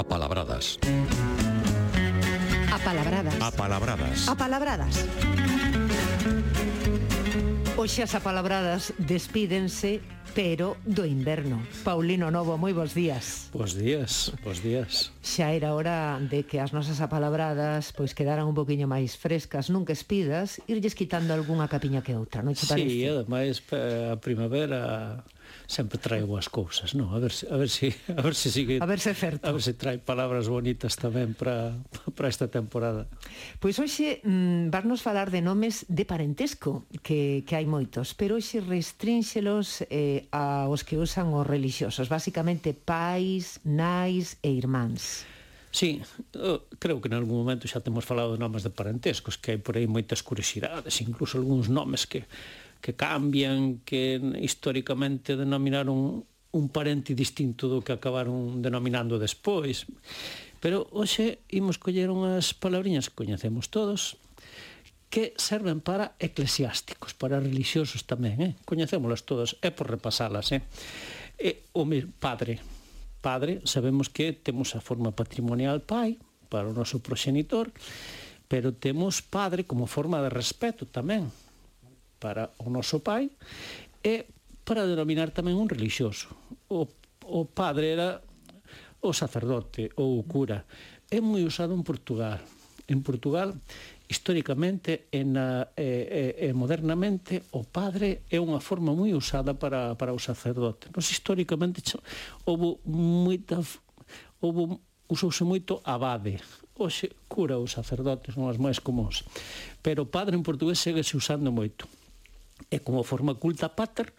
Apalabradas. Apalabradas. Apalabradas. Apalabradas. Hoxe as apalabradas despídense pero do inverno. Paulino Novo, moi bons días. Bos días, bos días. Xa era hora de que as nosas apalabradas pois quedaran un poquinho máis frescas, nunca espidas, irlles quitando algunha capiña que outra, non che parece? Sí, ademais a primavera sempre trae boas cousas, non? A ver se a ver se a ver se sigue A ver se certo. A ver se trae palabras bonitas tamén para para esta temporada. Pois hoxe mm, varnos falar de nomes de parentesco que que hai moitos, pero hoxe restrínxelos eh aos que usan os religiosos, basicamente pais, nais e irmáns. Sí, creo que en algún momento xa temos falado de nomes de parentescos, que hai por aí moitas curiosidades, incluso algúns nomes que que cambian, que históricamente denominaron un parente distinto do que acabaron denominando despois. Pero hoxe imos coller unhas palabriñas que coñecemos todos, que serven para eclesiásticos, para religiosos tamén, eh? coñecémolas todas, é por repasalas. Eh? E, o mir, padre, padre, sabemos que temos a forma patrimonial pai, para o noso proxenitor, pero temos padre como forma de respeto tamén, para o noso pai e para denominar tamén un relixioso. O, o padre era o sacerdote ou o cura. É moi usado en Portugal. En Portugal, históricamente e, na, e, e, e modernamente, o padre é unha forma moi usada para, para o sacerdote. Nos históricamente houve moita houve usouse moito abade. Hoxe cura os sacerdotes, non as máis comuns. Pero padre en portugués segue se usando moito e como forma culta pater,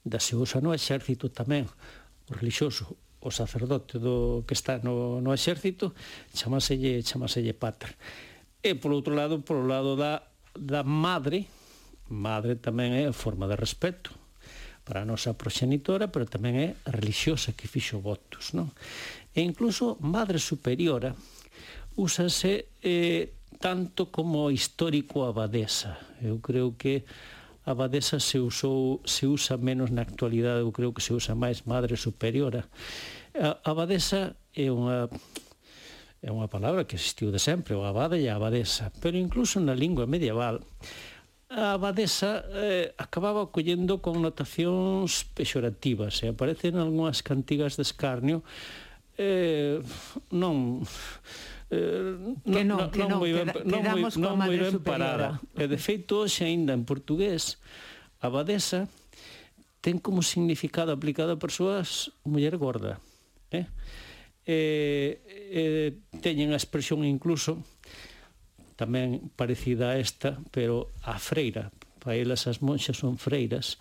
da se usa no exército tamén o religioso o sacerdote do que está no, no exército chamaselle, chamaselle pater e por outro lado por o lado da, da madre madre tamén é forma de respeto para a nosa proxenitora pero tamén é religiosa que fixo votos non? e incluso madre superiora úsase eh, tanto como histórico abadesa eu creo que abadesa se usou se usa menos na actualidade, eu creo que se usa máis madre superiora. A abadesa é unha é unha palabra que existiu de sempre, o abade e a abadesa, pero incluso na lingua medieval a abadesa eh, acababa collendo connotacións pexorativas e aparecen algunhas cantigas de escarnio eh, non eh, que non, no, que non, moi ben, queda, non moi, non moi ben superiora. parada. E de feito, hoxe aínda en portugués, abadesa ten como significado aplicado a persoas muller gorda. Eh? Eh, eh, teñen a expresión incluso tamén parecida a esta, pero a freira. Para elas as monxas son freiras.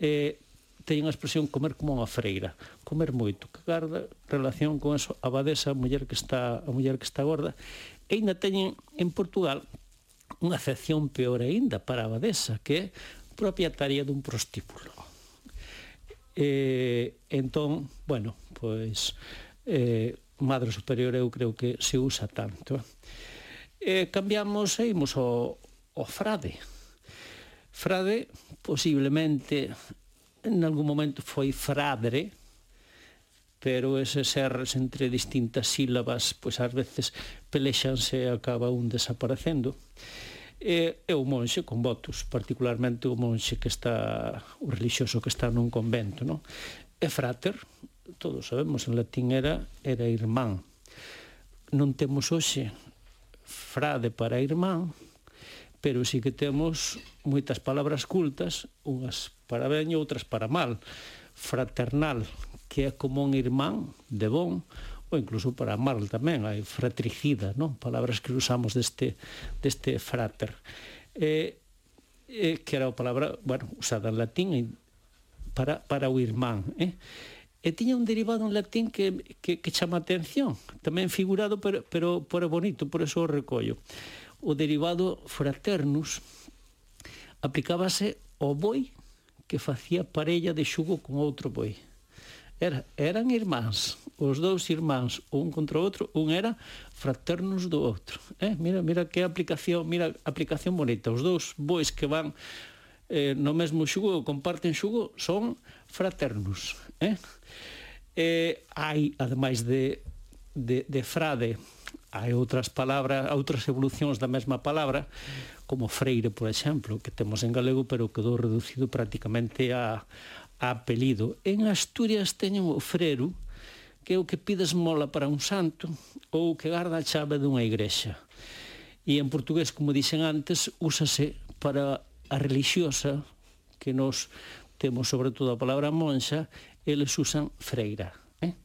Eh, teñen a expresión comer como unha freira, comer moito, que garda relación con eso, a abadesa, a muller que está, a muller que está gorda, e ainda teñen en Portugal unha acepción peor aínda para a abadesa, que é propietaria dun prostíbulo. Eh, entón, bueno, pois eh, Madre Superior eu creo que se usa tanto. Eh, cambiamos e imos ao, ao frade. Frade, posiblemente en algún momento foi fradre, pero eses erres entre distintas sílabas, pois ás veces pelexanse e acaba un desaparecendo. E, e o monxe con votos, particularmente o monxe que está, o relixioso que está nun convento, non? E frater, todos sabemos, en latín era, era irmán. Non temos hoxe frade para irmán, pero sí que temos moitas palabras cultas, unhas para ben e outras para mal. Fraternal, que é como un irmán de bon, ou incluso para mal tamén, hai fratricida, non? Palabras que usamos deste, deste frater. Eh, eh, que era a palabra, bueno, usada en latín para, para o irmán, eh? e tiña un derivado en latín que, que, que chama atención, tamén figurado, pero, pero, pero bonito, por eso o recollo o derivado fraternus aplicábase ao boi que facía parella de xugo con outro boi. Era, eran irmáns, os dous irmáns, un contra o outro, un era fraternus do outro. Eh? Mira, mira que aplicación, mira aplicación bonita. Os dous bois que van eh, no mesmo xugo, comparten xugo, son fraternus. Eh? Eh, hai, ademais de, de, de frade, hai outras palabras, outras evolucións da mesma palabra, como freire, por exemplo, que temos en galego, pero quedou reducido prácticamente a, a apelido. En Asturias teñen o freiro, que é o que pides mola para un santo ou que garda a chave dunha igrexa. E en portugués, como dixen antes, úsase para a religiosa, que nos temos sobre todo a palabra monxa, eles usan freira. Eh?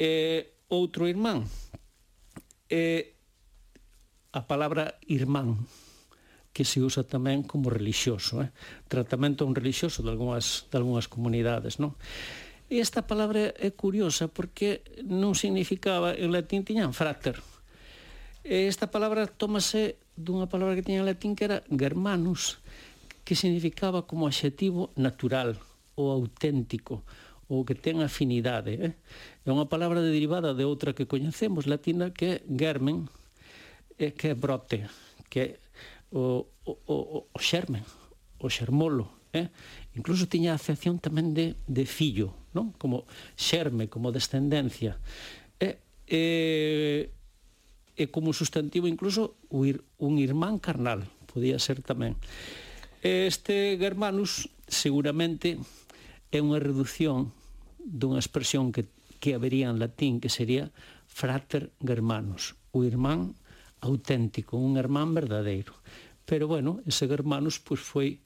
E outro irmán, é a palabra irmán que se usa tamén como relixioso, eh? tratamento a un relixioso de algunhas, de algunhas comunidades. Non? E esta palabra é curiosa porque non significaba, en latín tiñan frater. E esta palabra tómase dunha palabra que tiña en latín que era germanus, que significaba como adxetivo natural ou auténtico, ou que ten afinidade. Eh? É unha palabra derivada de outra que coñecemos latina que é germen, eh, que é brote, que é o, o, o, o xermen, o xermolo. Eh? Incluso tiña acepción tamén de, de fillo, non? como xerme, como descendencia. E, e, e como sustantivo incluso un irmán carnal, podía ser tamén. Este Germanus seguramente é unha reducción dunha expresión que, que habería en latín, que sería frater germanus, o irmán auténtico, un irmán verdadeiro. Pero, bueno, ese germanus pois, foi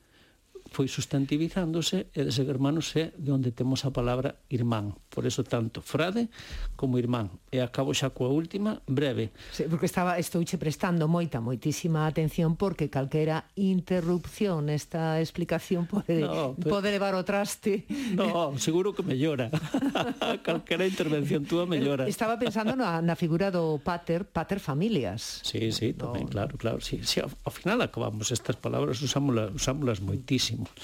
foi substantivizándose e de ser hermanos é de onde temos a palabra irmán. Por eso tanto frade como irmán. E acabo xa coa última, breve. Sí, porque estaba estouche prestando moita, moitísima atención porque calquera interrupción nesta explicación pode, no, pero... pode levar o traste. No, seguro que mellora. calquera intervención túa mellora. Estaba pensando na, na figura do pater, pater familias. Sí, sí, tamén, no. claro, claro. Sí, sí, ao, ao final acabamos estas palabras, usámolas, usámolas moitísimo mesmo.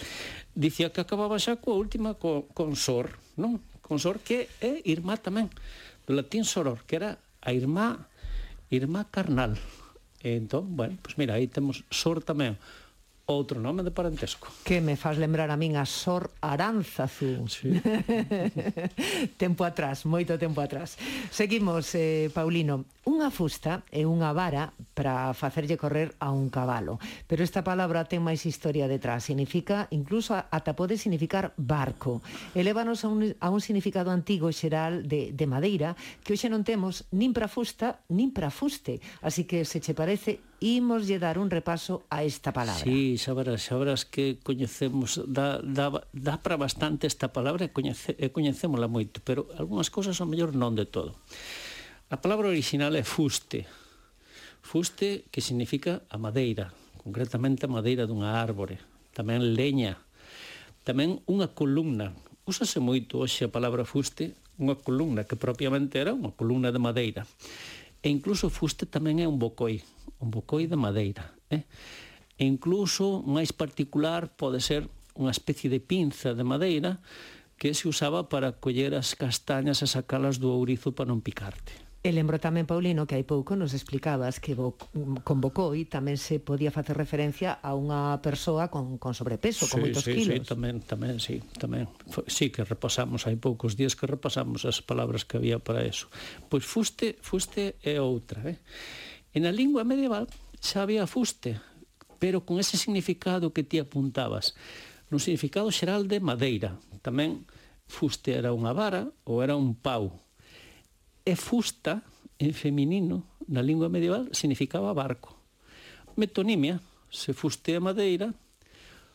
Dicía que acababa xa coa última co, con sor, non? Con sor que é irmá tamén, do latín soror, que era a irmá, irmá carnal. E entón, bueno, pois pues mira, aí temos sor tamén, outro nome de parentesco. Que me faz lembrar a min a Sor Aránzazu. Sí. tempo atrás, moito tempo atrás. Seguimos, eh, Paulino. Unha fusta é unha vara para facerlle correr a un cabalo. Pero esta palabra ten máis historia detrás. Significa, incluso ata pode significar barco. Elévanos a un, a un significado antigo xeral de, de madeira que hoxe non temos nin para fusta, nin para fuste. Así que, se che parece, imos lle dar un repaso a esta palabra. Sí, xa verás, xa verás que coñecemos, dá, dá, dá para bastante esta palabra e, coñece, e coñecémola moito, pero algunhas cousas ao mellor non de todo. A palabra original é fuste. Fuste que significa a madeira, concretamente a madeira dunha árbore, tamén leña, tamén unha columna. Úsase moito hoxe a palabra fuste, unha columna que propiamente era unha columna de madeira. E incluso fuste tamén é un bocoi, un bocoi de madeira. Eh? E incluso máis particular pode ser unha especie de pinza de madeira que se usaba para coller as castañas e sacalas do ourizo para non picarte. E lembro tamén, Paulino, que hai pouco nos explicabas que convocou e tamén se podía facer referencia a unha persoa con, con sobrepeso, sí, con moitos sí, kilos. Sí, tamén, tamén, sí, tamén. Sí que repasamos, hai poucos días que repasamos as palabras que había para eso. Pois fuste, fuste é outra, eh? En a lingua medieval xa había fuste, pero con ese significado que ti apuntabas. No significado xeral de madeira, tamén fuste era unha vara ou era un pau, E fusta, en feminino, na lingua medieval, significaba barco. Metonimia, se fuste a madeira,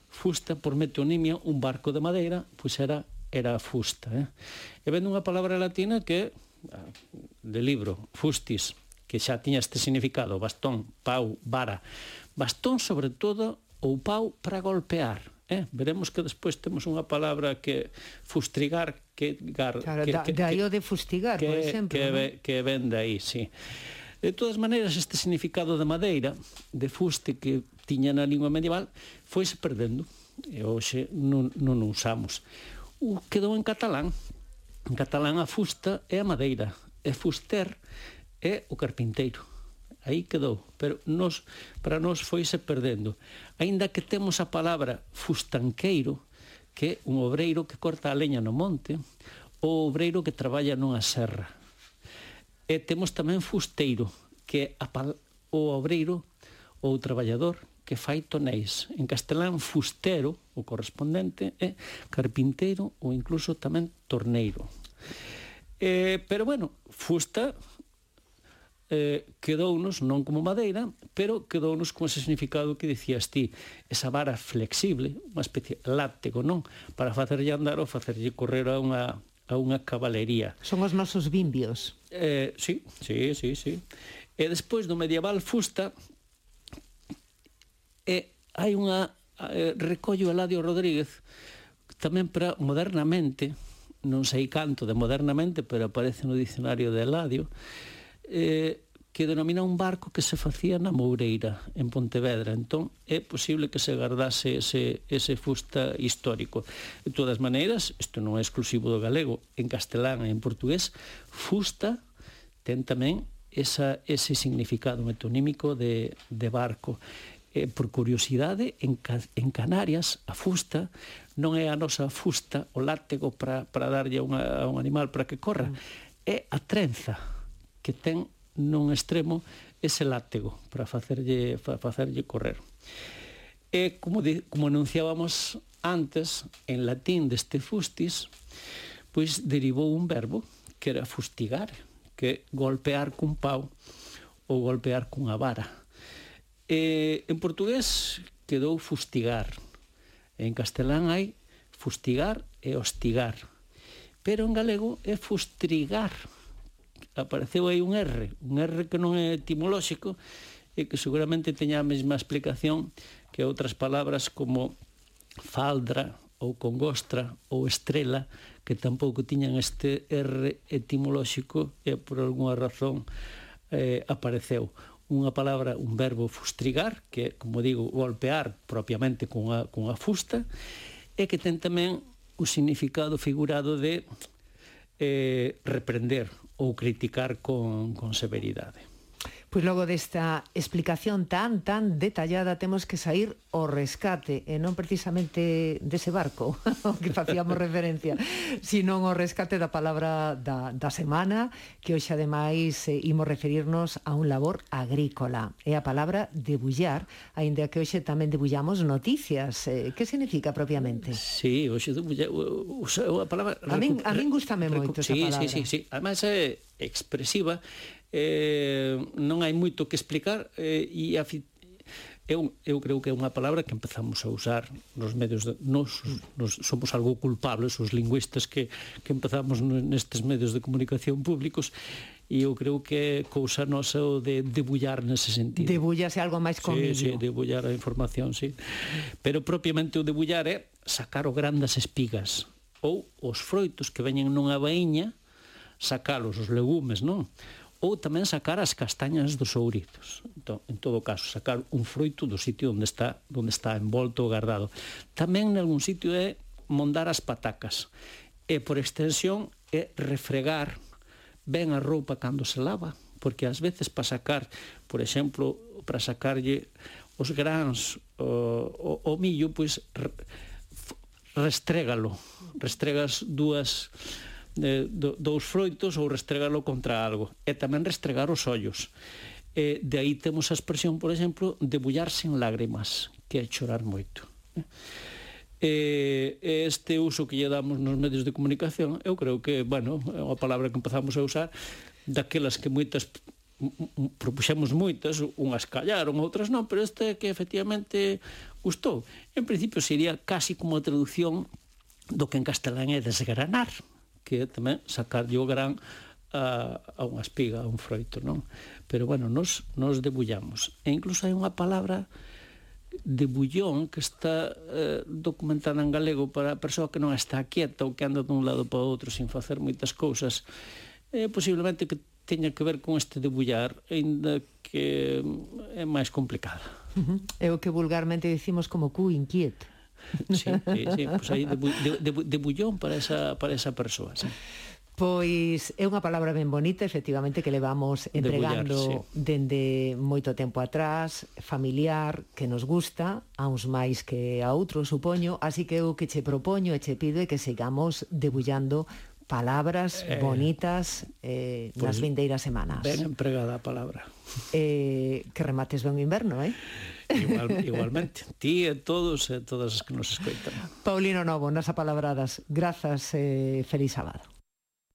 fusta por metonimia, un barco de madeira, pois era era fusta. Eh? E vendo unha palabra latina que, ah, de libro, fustis, que xa tiña este significado, bastón, pau, vara. Bastón, sobre todo, ou pau para golpear Eh, veremos que despois temos unha palabra que fustrigar que gar, claro, que, da, que, o de fustigar, que, por exemplo, que, ¿no? que ven de aí, sí. De todas maneiras, este significado de madeira, de fuste que tiña na lingua medieval, foise perdendo e hoxe non, non usamos. O quedou en catalán. En catalán a fusta é a madeira, e fuster é o carpinteiro aí quedou, pero nos, para nós foise perdendo. Aínda que temos a palabra fustanqueiro, que é un obreiro que corta a leña no monte, ou obreiro que traballa nunha serra. E temos tamén fusteiro, que é a pal o obreiro ou o traballador que fai tonéis. En castelán, fustero, o correspondente, é carpinteiro ou incluso tamén torneiro. Eh, pero bueno, fusta eh, quedounos non como madeira, pero quedounos con ese significado que dicías ti, esa vara flexible, unha especie láptego, non? Para facerlle andar ou facerlle correr a unha a unha cabalería. Son os nosos bimbios. Eh, sí, sí, sí, sí. E despois do medieval fusta e hai unha eh, recollo Eladio Rodríguez tamén para modernamente, non sei canto de modernamente, pero aparece no dicionario de Eladio, eh, que denomina un barco que se facía na Moureira, en Pontevedra. Entón, é posible que se guardase ese, ese fusta histórico. De todas maneiras, isto non é exclusivo do galego, en castelán e en portugués, fusta ten tamén esa, ese significado metonímico de, de barco. Eh, por curiosidade, en, en Canarias, a fusta non é a nosa fusta, o látego para, para darlle unha, a un animal para que corra, mm. é a trenza que ten nun extremo ese látego para facerlle, para facerlle correr. E, como, de, como anunciábamos antes, en latín deste fustis, pois derivou un verbo que era fustigar, que golpear cun pau ou golpear cunha vara. E, en portugués quedou fustigar. En castelán hai fustigar e hostigar. Pero en galego é fustrigar apareceu aí un R, un R que non é etimolóxico e que seguramente teña a mesma explicación que outras palabras como faldra ou congostra ou estrela que tampouco tiñan este R etimolóxico e por algunha razón eh, apareceu. Unha palabra, un verbo fustrigar, que é, como digo, golpear propiamente cunha, cunha fusta, e que ten tamén o significado figurado de eh, reprender ou criticar con, con severidade. Pois logo desta explicación tan, tan detallada, temos que sair ao rescate, eh, e non precisamente dese barco ao que facíamos referencia, sino ao rescate da palabra da, da semana, que hoxe ademais eh, imos referirnos a un labor agrícola. É a palabra debullar, aínda que hoxe tamén debullamos noticias. Eh, que significa propiamente? Sí, hoxe debullar, a palabra... A min, a min gustame moito esa sí, palabra. Sí, sí, sí. Además, é eh, expresiva, eh, non hai moito que explicar eh, e a eu, eu creo que é unha palabra que empezamos a usar nos medios de, nos, nos somos algo culpables os lingüistas que, que empezamos nestes medios de comunicación públicos e eu creo que é cousa nosa o de debullar nese sentido. Debullase algo máis comigo. Sí, sí, debullar a información, sí. Pero propiamente o debullar é sacar o gran das espigas ou os froitos que veñen nunha baíña sacalos, os legumes, non? ou tamén sacar as castañas dos ouritos. Entón, en todo caso, sacar un froito do sitio onde está, onde está envolto ou guardado. Tamén algún sitio é mondar as patacas. E por extensión é refregar ben a roupa cando se lava, porque ás veces para sacar, por exemplo, para sacarlle os grans o, o, o millo, pois restrégalo, restregas dúas de, do, dous froitos ou restregalo contra algo e tamén restregar os ollos eh, de aí temos a expresión, por exemplo de bullarse en lágrimas que é chorar moito eh, este uso que lle damos nos medios de comunicación eu creo que, bueno, é unha palabra que empezamos a usar daquelas que moitas propuxemos moitas, unhas callaron, outras non, pero este que efectivamente gustou. En principio sería casi como a traducción do que en castelán é desgranar, que tamén sacarlle o gran a, a unha espiga, a un froito, non? Pero, bueno, nos, nos debullamos. E incluso hai unha palabra de bullón que está eh, documentada en galego para a persoa que non está quieta ou que anda dun lado para outro sin facer moitas cousas. É eh, posiblemente que teña que ver con este debullar, aínda que mm, é máis complicada. Uh -huh. É o que vulgarmente dicimos como cu inquieto. Sí, sí, sí pois aí de, de, de bullón para esa, para esa persoa, sí. Pois é unha palabra ben bonita, efectivamente, que levamos entregando Debullar, sí. dende moito tempo atrás, familiar, que nos gusta, a uns máis que a outros, supoño, así que eu que che propoño e che pido é que sigamos debullando palabras eh, bonitas eh, pues, nas pois vindeiras semanas. Ben empregada a palabra. Eh, que remates ben o inverno, eh? Igual, igualmente, ti e todos e todas as que nos escoitan. Paulino Novo, nas apalabradas, grazas e eh, feliz sábado.